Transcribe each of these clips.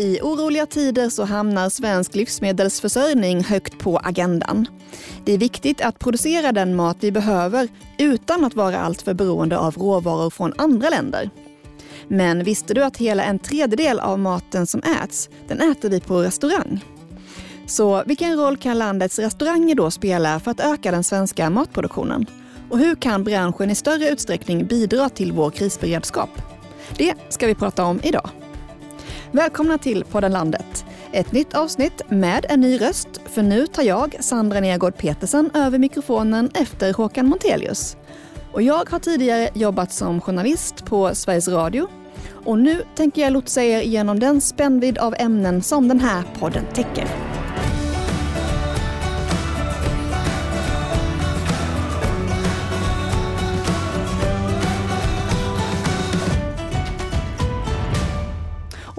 I oroliga tider så hamnar svensk livsmedelsförsörjning högt på agendan. Det är viktigt att producera den mat vi behöver utan att vara alltför beroende av råvaror från andra länder. Men visste du att hela en tredjedel av maten som äts, den äter vi på restaurang? Så vilken roll kan landets restauranger då spela för att öka den svenska matproduktionen? Och hur kan branschen i större utsträckning bidra till vår krisberedskap? Det ska vi prata om idag. Välkomna till podden Landet. Ett nytt avsnitt med en ny röst. För nu tar jag, Sandra Nergård Petersen, över mikrofonen efter Håkan Montelius. Och jag har tidigare jobbat som journalist på Sveriges Radio. Och nu tänker jag lotsa er genom den spännvidd av ämnen som den här podden täcker.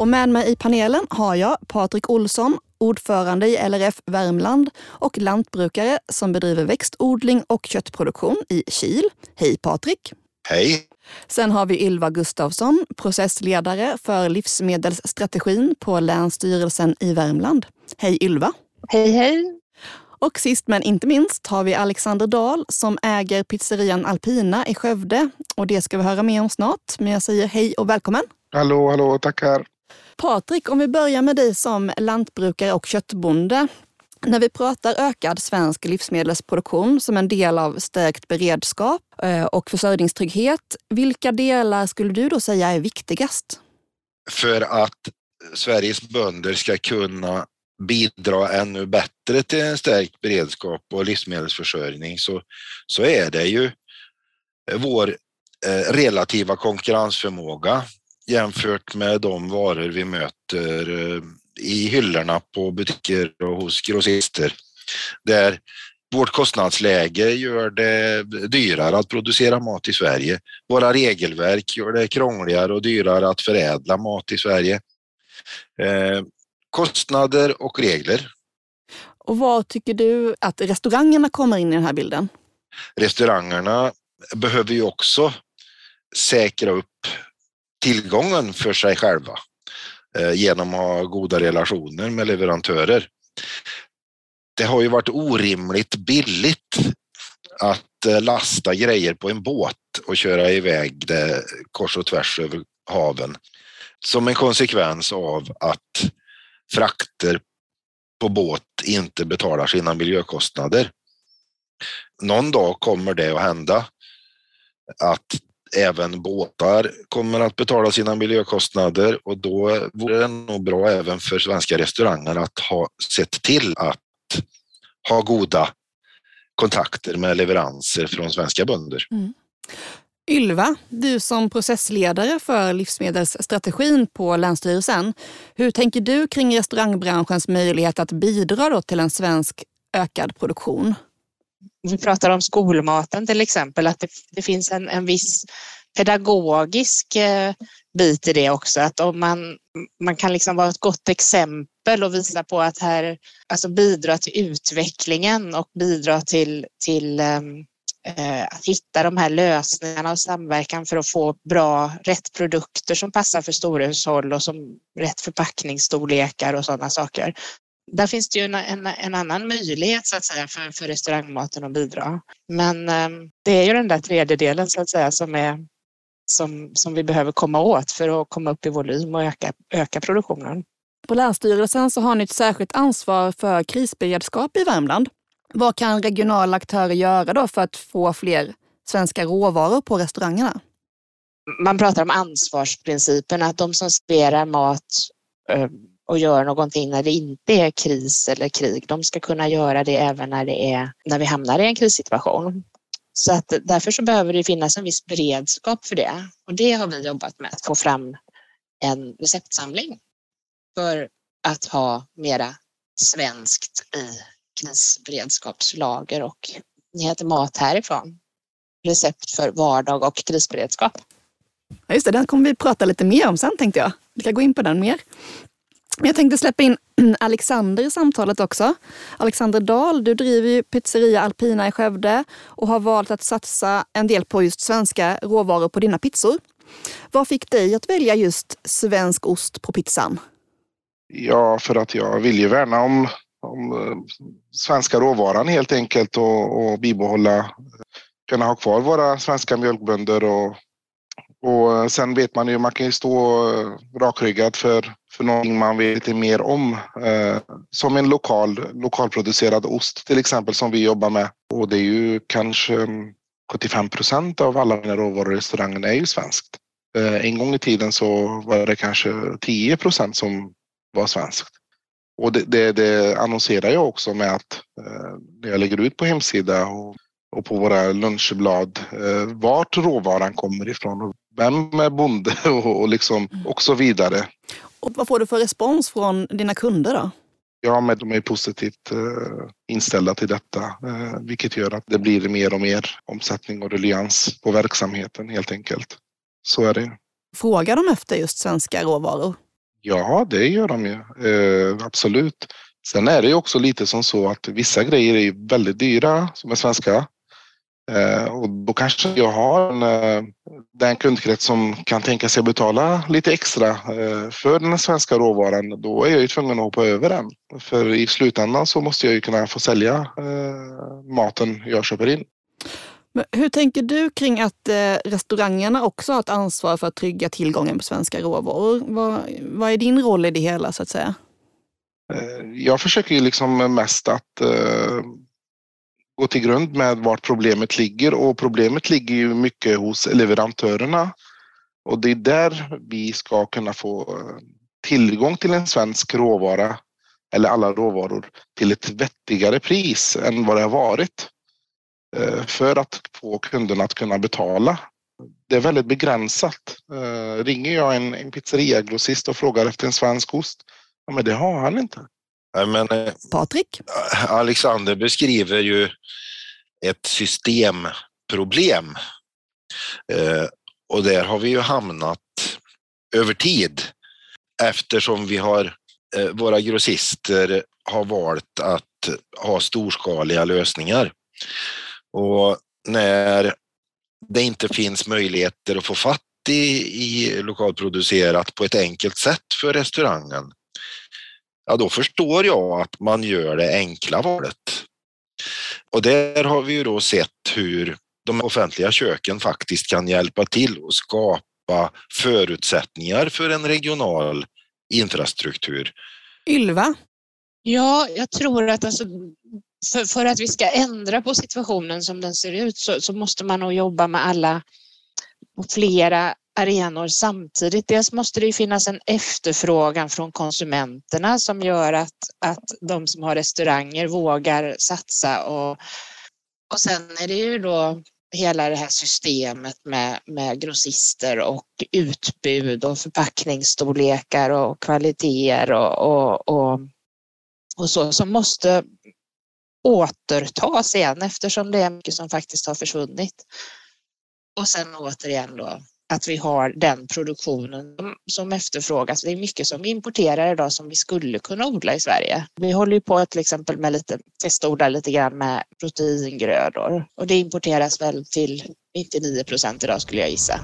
Och med mig i panelen har jag Patrik Olsson, ordförande i LRF Värmland och lantbrukare som bedriver växtodling och köttproduktion i Kil. Hej Patrik! Hej! Sen har vi Ylva Gustafsson, processledare för livsmedelsstrategin på Länsstyrelsen i Värmland. Hej Ylva! Hej hej! Och sist men inte minst har vi Alexander Dahl som äger pizzerian Alpina i Skövde. Och det ska vi höra mer om snart. Men jag säger hej och välkommen! Hallå, hallå, tackar! Patrik, om vi börjar med dig som lantbrukare och köttbonde. När vi pratar ökad svensk livsmedelsproduktion som en del av stärkt beredskap eh, och försörjningstrygghet, vilka delar skulle du då säga är viktigast? För att Sveriges bönder ska kunna bidra ännu bättre till en stärkt beredskap och livsmedelsförsörjning så, så är det ju vår eh, relativa konkurrensförmåga jämfört med de varor vi möter eh, i hyllorna på butiker och hos grossister. Där vårt kostnadsläge gör det dyrare att producera mat i Sverige. Våra regelverk gör det krångligare och dyrare att förädla mat i Sverige. Eh, kostnader och regler. Och vad tycker du att restaurangerna kommer in i den här bilden? Restaurangerna behöver ju också säkra upp tillgången för sig själva eh, genom att ha goda relationer med leverantörer. Det har ju varit orimligt billigt att eh, lasta grejer på en båt och köra iväg det kors och tvärs över haven som en konsekvens av att frakter på båt inte betalar sina miljökostnader. Någon dag kommer det att hända att även båtar kommer att betala sina miljökostnader och då vore det nog bra även för svenska restauranger att ha sett till att ha goda kontakter med leveranser från svenska bönder. Mm. Ylva, du som processledare för livsmedelsstrategin på Länsstyrelsen. Hur tänker du kring restaurangbranschens möjlighet att bidra till en svensk ökad produktion? Vi pratar om skolmaten till exempel, att det, det finns en, en viss pedagogisk eh, bit i det också. Att om man, man kan liksom vara ett gott exempel och visa på att här, alltså bidra till utvecklingen och bidra till, till ehm, eh, att hitta de här lösningarna och samverkan för att få bra, rätt produkter som passar för storhushåll och som rätt förpackningsstorlekar och sådana saker där finns det ju en, en, en, annan möjlighet så att säga för, för restaurangmaten att bidra. Men eh, det är ju den där tredjedelen så att säga som, är, som, som vi behöver komma åt för att komma upp i volym och öka, öka produktionen. På Länsstyrelsen så har ni ett särskilt ansvar för krisberedskap i Värmland. Vad kan regionala aktörer göra då för att få fler svenska råvaror på restaurangerna? Man pratar om ansvarsprincipen, att de som serverar mat eh, och gör någonting när det inte är kris eller krig. De ska kunna göra det även när, det är, när vi hamnar i en krissituation. Så att därför så behöver det finnas en viss beredskap för det. Och det har vi jobbat med, att få fram en receptsamling för att ha mera svenskt i krisberedskapslager och ni heter Mat härifrån. Recept för vardag och krisberedskap. Ja, just det, den kommer vi prata lite mer om sen tänkte jag. Vi kan gå in på den mer. Men jag tänkte släppa in Alexander i samtalet också. Alexander Dahl, du driver ju pizzeria Alpina i Skövde och har valt att satsa en del på just svenska råvaror på dina pizzor. Vad fick dig att välja just svensk ost på pizzan? Ja, för att jag vill ju värna om, om eh, svenska råvaran helt enkelt och, och bibehålla, kunna ha kvar våra svenska mjölkbönder och, och eh, sen vet man ju, man kan ju stå eh, rakryggad för, för någonting man vet lite mer om. Eh, som en lokal, lokalproducerad ost till exempel som vi jobbar med. Och det är ju kanske mm, 75 procent av alla mina råvaror i restaurangen är ju svenskt. Eh, en gång i tiden så var det kanske 10 procent som var svenskt. Och det, det, det, annonserar jag också med att eh, jag lägger ut på hemsida och, och på våra lunchblad eh, vart råvaran kommer ifrån och vem är bonde och, och, liksom, och så vidare. Och vad får du för respons från dina kunder då? Ja, men de är positivt eh, inställda till detta, eh, vilket gör att det blir mer och mer omsättning och ruljans på verksamheten helt enkelt. Så är det. Frågar de efter just svenska råvaror? Ja, det gör de ju. Eh, absolut. Sen är det ju också lite som så att vissa grejer är väldigt dyra som är svenska. Eh, och då kanske jag har en, eh, den kundkrets som kan tänka sig att betala lite extra eh, för den svenska råvaran. Då är jag ju tvungen att hoppa över den. För i slutändan så måste jag ju kunna få sälja maten jag köper in. Men hur tänker du kring att restaurangerna också har ett ansvar för att trygga tillgången på svenska råvaror? Vad, vad är din roll i det hela så att säga? Jag försöker ju liksom mest att gå till grund med vart problemet ligger och problemet ligger ju mycket hos leverantörerna. Och det är där vi ska kunna få eh, tillgång till en svensk råvara eller alla råvaror till ett vettigare pris än vad det har varit. Eh, för att få kunderna att kunna betala. Det är väldigt begränsat. Eh, ringer jag en, en pizzeriagrossist och frågar efter en svensk ost, ja, men det har han inte men, eh, Patrik? Alexander beskriver ju ett systemproblem. Och där har vi ju hamnat över tid eftersom vi har våra grossister har valt att ha storskaliga lösningar. Och när det inte finns möjligheter att få fatt i, i lokalproducerat på ett enkelt sätt för restaurangen, ja då förstår jag att man gör det enkla valet. Och där har vi ju då sett hur de offentliga köken faktiskt kan hjälpa till och skapa förutsättningar för en regional infrastruktur. Ylva? Ja, jag tror att alltså, för, för, att vi ska ändra på situationen som den ser ut så, så måste man nog jobba med alla på flera arenor samtidigt. Dels måste det finnas en efterfrågan från konsumenterna som gör att, att de som har restauranger vågar satsa och, och sen är det ju då hela det här systemet med, med grossister och utbud och förpackningsstorlekar och kvaliteter och, och, och, och så som måste återtas igen eftersom det är mycket som faktiskt har försvunnit. Och sen återigen då att vi har den produktionen som efterfrågas. Det är mycket som vi importerar idag som vi skulle kunna odla i Sverige. Vi håller ju på till exempel med lite, testodla lite grann med proteingrödor och det importeras väl till 99 procent idag skulle jag gissa.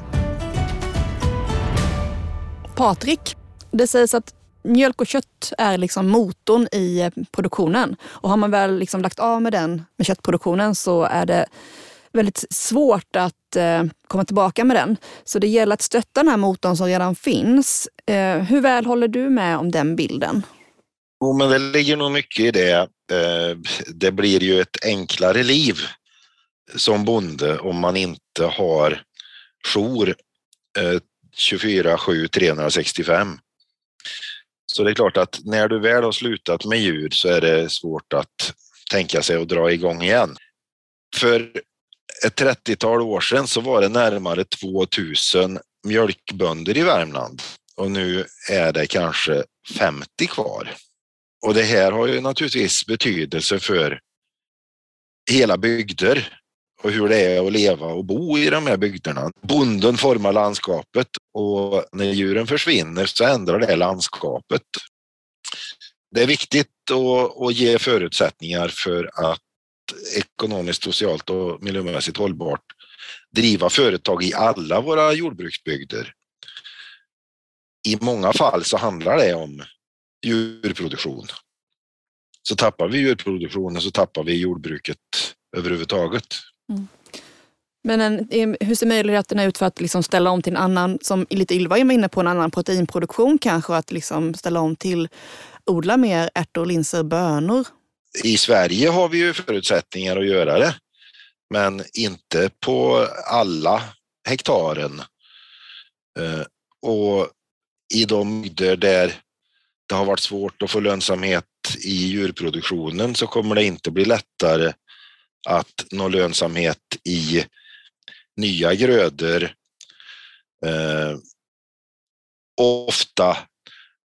Patrik, det sägs att mjölk och kött är liksom motorn i produktionen. Och har man väl liksom lagt av med den, med köttproduktionen, så är det väldigt svårt att eh, komma tillbaka med den. Så det gäller att stötta den här motorn som redan finns. Eh, hur väl håller du med om den bilden? Jo, men det ligger nog mycket i det. Eh, det blir ju ett enklare liv som bonde om man inte har jour 24 7 365. Så det är klart att när du väl har slutat med djur så är det svårt att tänka sig att dra igång igen. För ett 30-tal år sedan så var det närmare 2000 mjölkbönder i Värmland och nu är det kanske 50 kvar. Och det här har ju naturligtvis betydelse för hela bygder och hur det är att leva och bo i de här bygderna. Bonden formar landskapet och när djuren försvinner så ändrar det landskapet. Det är viktigt att, att ge förutsättningar för att ekonomiskt, socialt och miljömässigt hållbart driva företag i alla våra jordbruksbygder. I många fall så handlar det om djurproduktion. Så tappar vi djurproduktionen så tappar vi jordbruket överhuvudtaget. Mm. Men en, hur ser möjligheterna ut för att liksom ställa om till en annan, som lite Ylva var inne på, en annan proteinproduktion kanske? Att liksom ställa om till odla mer ärtor, linser, bönor? I Sverige har vi ju förutsättningar att göra det, men inte på alla hektaren. Eh, och i de bygder där det har varit svårt att få lönsamhet i djurproduktionen så kommer det inte bli lättare att nå lönsamhet i nya grödor. Eh, ofta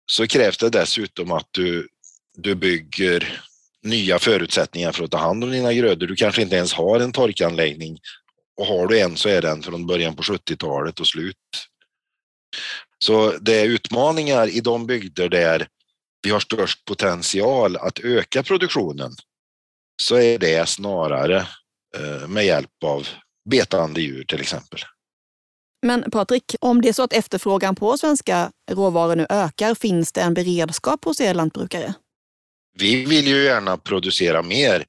så krävs det dessutom att du, du bygger nya förutsättningar för att ta hand om dina grödor. Du kanske inte ens har en torkanläggning och har du en så är den från början på 70-talet och slut. Så det är utmaningar i de bygder där vi har störst potential att öka produktionen så är det snarare eh, med hjälp av betande djur till exempel. Men Patrik, om det är så att efterfrågan på svenska råvaror nu ökar, finns det en beredskap hos er lantbrukare? Vi vill ju gärna producera mer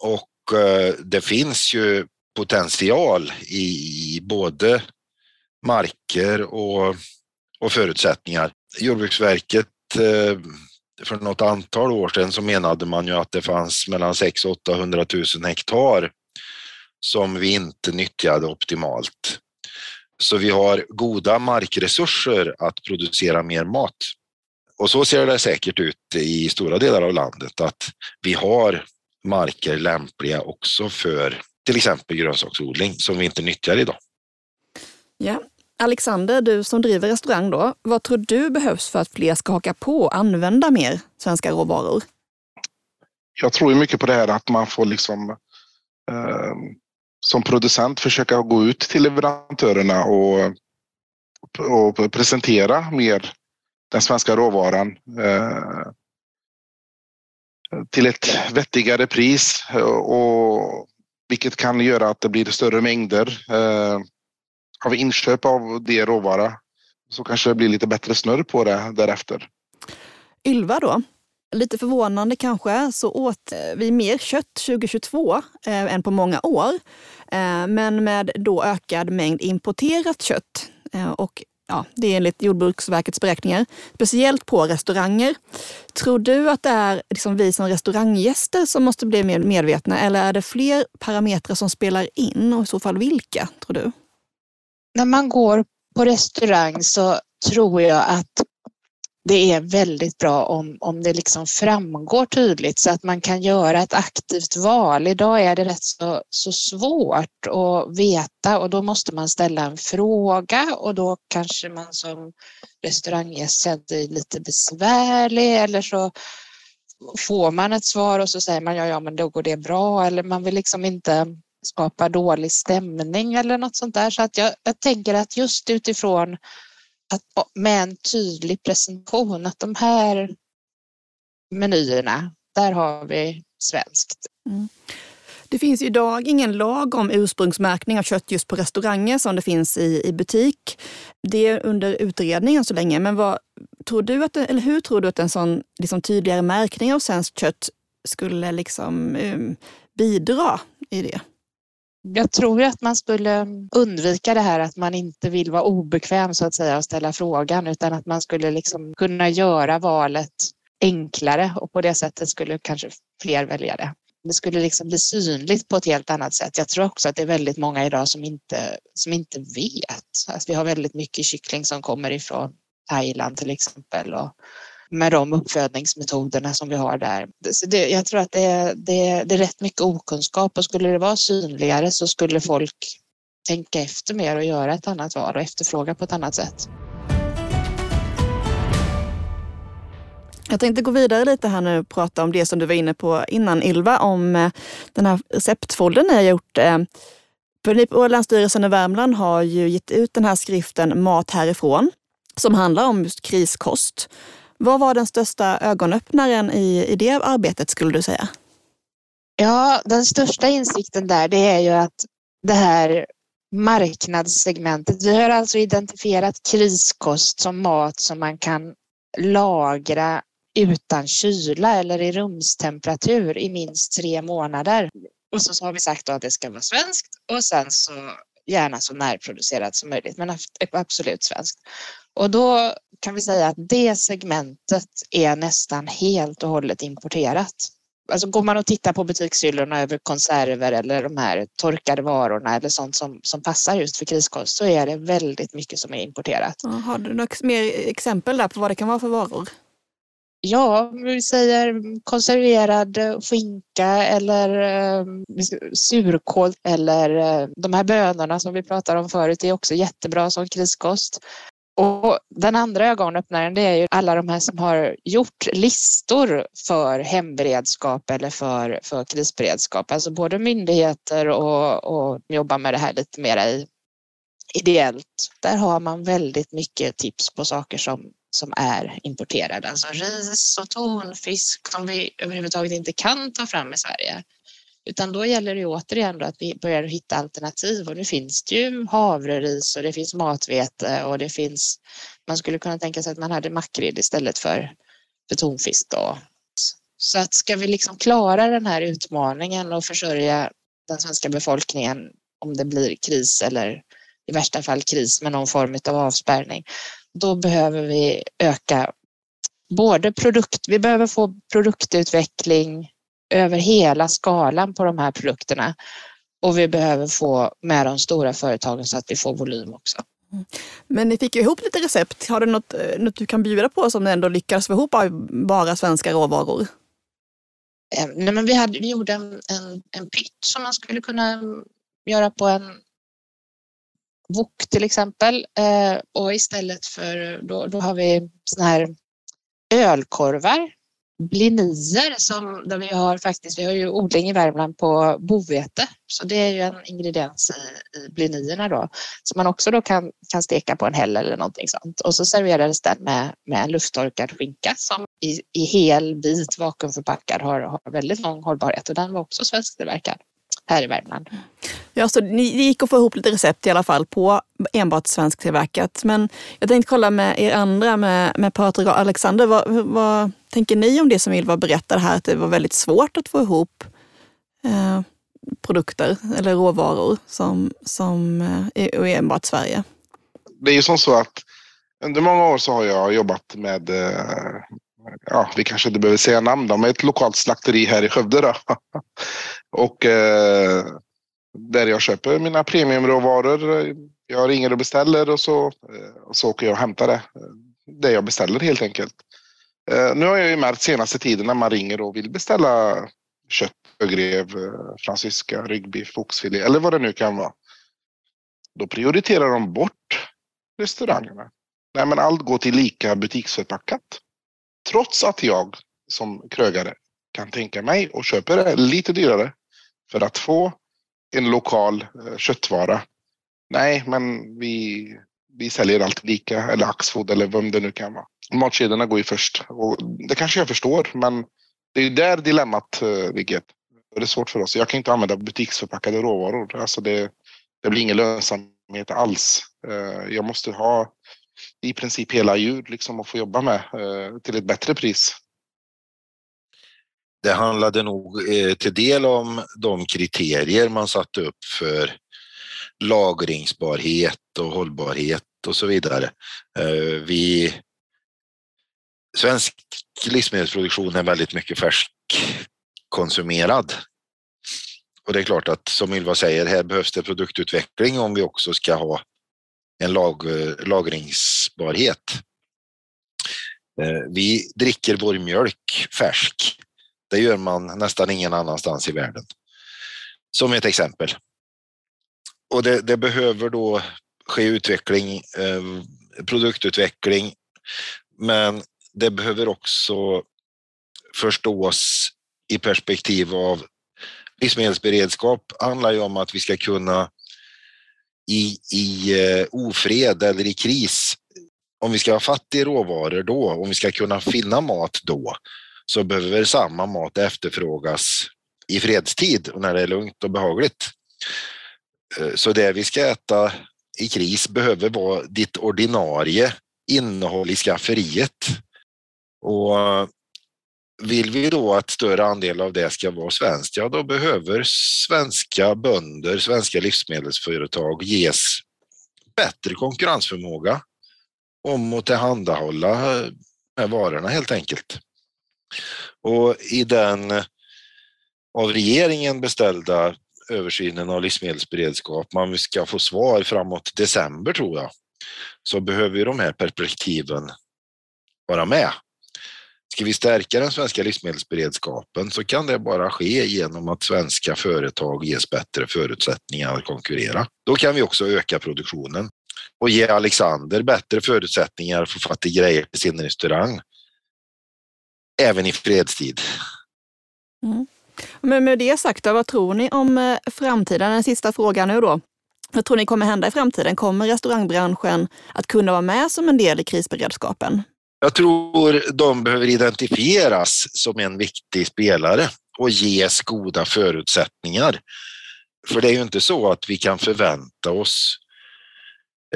och eh, det finns ju potential i både marker och, och förutsättningar. Jordbruksverket eh, för något antal år sedan så menade man ju att det fanns mellan 600 och 800 000 hektar som vi inte nyttjade optimalt. Så vi har goda markresurser att producera mer mat. Och så ser det säkert ut i stora delar av landet att vi har marker lämpliga också för till exempel grönsaksodling som vi inte nyttjar idag. Ja. Alexander, du som driver restaurang då, vad tror du behövs för att fler ska haka på och använda mer svenska råvaror? Jag tror mycket på det här att man får liksom eh, som producent försöka gå ut till leverantörerna och, och presentera mer den svenska råvaran eh, till ett vettigare pris eh, och vilket kan göra att det blir större mängder. Eh, har vi inköp av det råvara så kanske det blir lite bättre snurr på det därefter. Ylva då? Lite förvånande kanske, så åt eh, vi mer kött 2022 eh, än på många år. Eh, men med då ökad mängd importerat kött. Eh, och ja, det är enligt Jordbruksverkets beräkningar, speciellt på restauranger. Tror du att det är liksom vi som restauranggäster som måste bli mer medvetna eller är det fler parametrar som spelar in och i så fall vilka, tror du? När man går på restaurang så tror jag att det är väldigt bra om, om det liksom framgår tydligt så att man kan göra ett aktivt val. Idag är det rätt så, så svårt att veta och då måste man ställa en fråga och då kanske man som restauranggäst känner sig lite besvärlig eller så får man ett svar och så säger man ja, ja, men då går det bra eller man vill liksom inte skapa dålig stämning eller något sånt där. Så att jag, jag tänker att just utifrån att, med en tydlig presentation att de här menyerna, där har vi svenskt. Mm. Det finns idag ingen lag om ursprungsmärkning av kött just på restauranger som det finns i, i butik. Det är under utredning än så länge. Men vad, tror du att, eller hur tror du att en sån liksom, tydligare märkning av svenskt kött skulle liksom, um, bidra i det? Jag tror att man skulle undvika det här att man inte vill vara obekväm så att säga och ställa frågan utan att man skulle liksom kunna göra valet enklare och på det sättet skulle kanske fler välja det. Det skulle liksom bli synligt på ett helt annat sätt. Jag tror också att det är väldigt många idag som inte, som inte vet. Alltså vi har väldigt mycket kyckling som kommer ifrån Thailand till exempel och med de uppfödningsmetoderna som vi har där. Så det, jag tror att det, det, det är rätt mycket okunskap och skulle det vara synligare så skulle folk tänka efter mer och göra ett annat val och efterfråga på ett annat sätt. Jag tänkte gå vidare lite här nu och prata om det som du var inne på innan Ylva, om eh, den här receptfoldern ni har gjort. Eh, ni på Länsstyrelsen i Värmland har ju gett ut den här skriften Mat härifrån som handlar om just kriskost. Vad var den största ögonöppnaren i, i det arbetet skulle du säga? Ja, den största insikten där det är ju att det här marknadssegmentet, vi har alltså identifierat kriskost som mat som man kan lagra utan kyla eller i rumstemperatur i minst tre månader. Och så, så har vi sagt att det ska vara svenskt och sen så gärna så närproducerat som möjligt, men absolut svenskt. Och då kan vi säga att det segmentet är nästan helt och hållet importerat. Alltså går man och tittar på butikshyllorna över konserver eller de här torkade varorna eller sånt som, som passar just för kriskost så är det väldigt mycket som är importerat. har du några mer exempel där på vad det kan vara för varor? Ja, vi säger konserverad skinka eller eh, surkål eller eh, de här bönorna som vi pratade om förut är också jättebra som kriskost. Och den andra ögonöppnaren det är ju alla de här som har gjort listor för hemberedskap eller för, för krisberedskap. Alltså både myndigheter och, och jobbar med det här lite mer i, ideellt. Där har man väldigt mycket tips på saker som, som är importerade. Alltså ris och tonfisk som vi överhuvudtaget inte kan ta fram i Sverige. Utan då gäller det återigen att vi börjar hitta alternativ och nu finns det ju havreris och det finns matvete och det finns, man skulle kunna tänka sig att man hade makrill istället för, för tonfisk då. Så att ska vi liksom klara den här utmaningen och försörja den svenska befolkningen om det blir kris eller i värsta fall kris med någon form av avspärrning, då behöver vi öka både produkt, vi behöver få produktutveckling över hela skalan på de här produkterna. Och vi behöver få med de stora företagen så att vi får volym också. Mm. Men ni fick ju ihop lite recept. Har du något, eh, något du kan bjuda på som ni ändå lyckas få ihop av bara svenska råvaror? Eh, nej, men vi, hade, vi gjorde en, en, en pytt som man skulle kunna göra på en wok till exempel. Eh, och istället för, då, då har vi såna här ölkorvar blinier som där vi har faktiskt, vi har ju odling i Värmland på bovete, så det är ju en ingrediens i, i blinierna då som man också då kan, kan steka på en häll eller någonting sånt. Och så serverades den med, med lufttorkad skinka som i, i hel bit vakuumförpackad har, har väldigt lång hållbarhet. Och den var också svensktillverkad här i Värmland. Ja, så ni gick att få ihop lite recept i alla fall på enbart svensktillverkat. Men jag tänkte kolla med er andra, med, med Patrik och Alexander. Vad, vad tänker ni om det som Ylva berättade här, att det var väldigt svårt att få ihop eh, produkter eller råvaror som, som eh, är enbart Sverige? Det är ju som så att under många år så har jag jobbat med eh, ja, vi kanske inte behöver säga namn då, men ett lokalt slakteri här i Skövde. Då. och eh, där jag köper mina premiumråvaror. Jag ringer och beställer och så, eh, och så åker jag och hämtar det. Det jag beställer helt enkelt. Eh, nu har jag ju märkt senaste tiden när man ringer och vill beställa kött, ögrev, eh, fransyska, ryggbiff, oxfilé eller vad det nu kan vara. Då prioriterar de bort restaurangerna. Nej, men allt går till lika butiksförpackat. Trots att jag som krögare kan tänka mig och köper det lite dyrare för att få en lokal eh, köttvara. Nej, men vi, vi säljer allt lika eller Axfood eller vem det nu kan vara. Matkedjorna går ju först och det kanske jag förstår, men det är där dilemmat eh, ligger. Det är svårt för oss. Jag kan inte använda butiksförpackade råvaror. Alltså det, det blir ingen lönsamhet alls. Eh, jag måste ha i princip hela djur liksom att få jobba med eh, till ett bättre pris. Det handlade nog eh, till del om de kriterier man satte upp för lagringsbarhet och hållbarhet och så vidare. Eh, vi, svensk livsmedelsproduktion är väldigt mycket färskkonsumerad. Och det är klart att som Ylva säger, här behövs det produktutveckling om vi också ska ha en lag, eh, lagringsbarhet. Eh, vi dricker vår mjölk färsk. Det gör man nästan ingen annanstans i världen. Som ett exempel. Och det, det behöver då ske utveckling, eh, produktutveckling, men det behöver också förstås i perspektiv av livsmedelsberedskap handlar ju om att vi ska kunna i, i eh, ofred eller i kris, om vi ska ha fatt i råvaror då, om vi ska kunna finna mat då, så behöver samma mat efterfrågas i fredstid och när det är lugnt och behagligt. Eh, så det vi ska äta i kris behöver vara ditt ordinarie innehåll i skafferiet. Och eh, vill vi då att större andel av det ska vara svenskt, ja då behöver svenska bönder, svenska livsmedelsföretag ges bättre konkurrensförmåga om att tillhandahålla med varorna helt enkelt. Och i den av regeringen beställda översynen av livsmedelsberedskap, man ska få svar framåt december tror jag, så behöver ju de här perspektiven vara med. Ska vi stärka den svenska livsmedelsberedskapen så kan det bara ske genom att svenska företag ges bättre förutsättningar att konkurrera. Då kan vi också öka produktionen och ge Alexander bättre förutsättningar för att få fatt i grejer till sin restaurang. Även i fredstid. Mm. Men med det sagt, då, vad tror ni om eh, framtiden? Den sista frågan nu då. Vad tror ni kommer hända i framtiden? Kommer restaurangbranschen att kunna vara med som en del i krisberedskapen? Jag tror de behöver identifieras som en viktig spelare och ges goda förutsättningar. För det är ju inte så att vi kan förvänta oss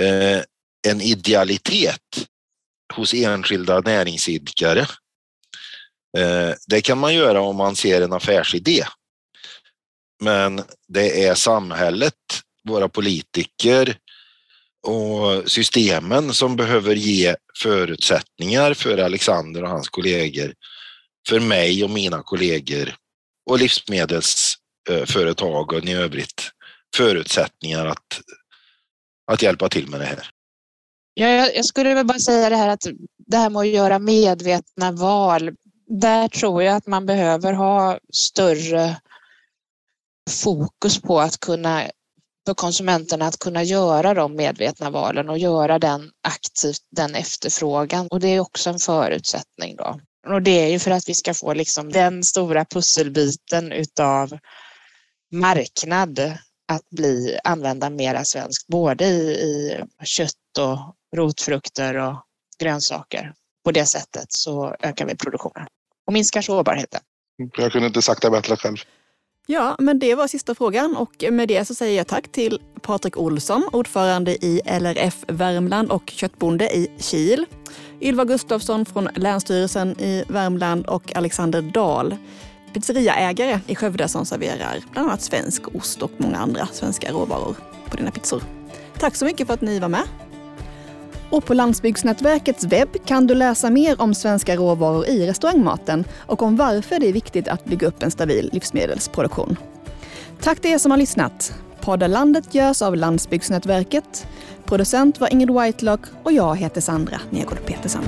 eh, en idealitet hos enskilda näringsidkare. Eh, det kan man göra om man ser en affärsidé. Men det är samhället, våra politiker, och systemen som behöver ge förutsättningar för Alexander och hans kollegor, för mig och mina kollegor och livsmedelsföretagen i övrigt förutsättningar att, att hjälpa till med det här. Ja, jag skulle väl bara säga det här att det här med att göra medvetna val. Där tror jag att man behöver ha större fokus på att kunna för konsumenterna att kunna göra de medvetna valen och göra den aktivt, den efterfrågan. Och det är också en förutsättning då. Och det är ju för att vi ska få liksom den stora pusselbiten utav marknad att bli, använda mera svenskt, både i, i kött och rotfrukter och grönsaker. På det sättet så ökar vi produktionen och minskar sårbarheten. Jag kunde inte sagt det bättre själv. Ja, men det var sista frågan och med det så säger jag tack till Patrik Olsson, ordförande i LRF Värmland och köttbonde i Kil. Ylva Gustafsson från Länsstyrelsen i Värmland och Alexander Dahl, pizzeriaägare i Skövde som serverar bland annat svensk ost och många andra svenska råvaror på dina pizzor. Tack så mycket för att ni var med. Och på Landsbygdsnätverkets webb kan du läsa mer om svenska råvaror i restaurangmaten och om varför det är viktigt att bygga upp en stabil livsmedelsproduktion. Tack till er som har lyssnat. Podden Landet görs av Landsbygdsnätverket. Producent var Ingrid Whitelock och jag heter Sandra Nergård Petersen.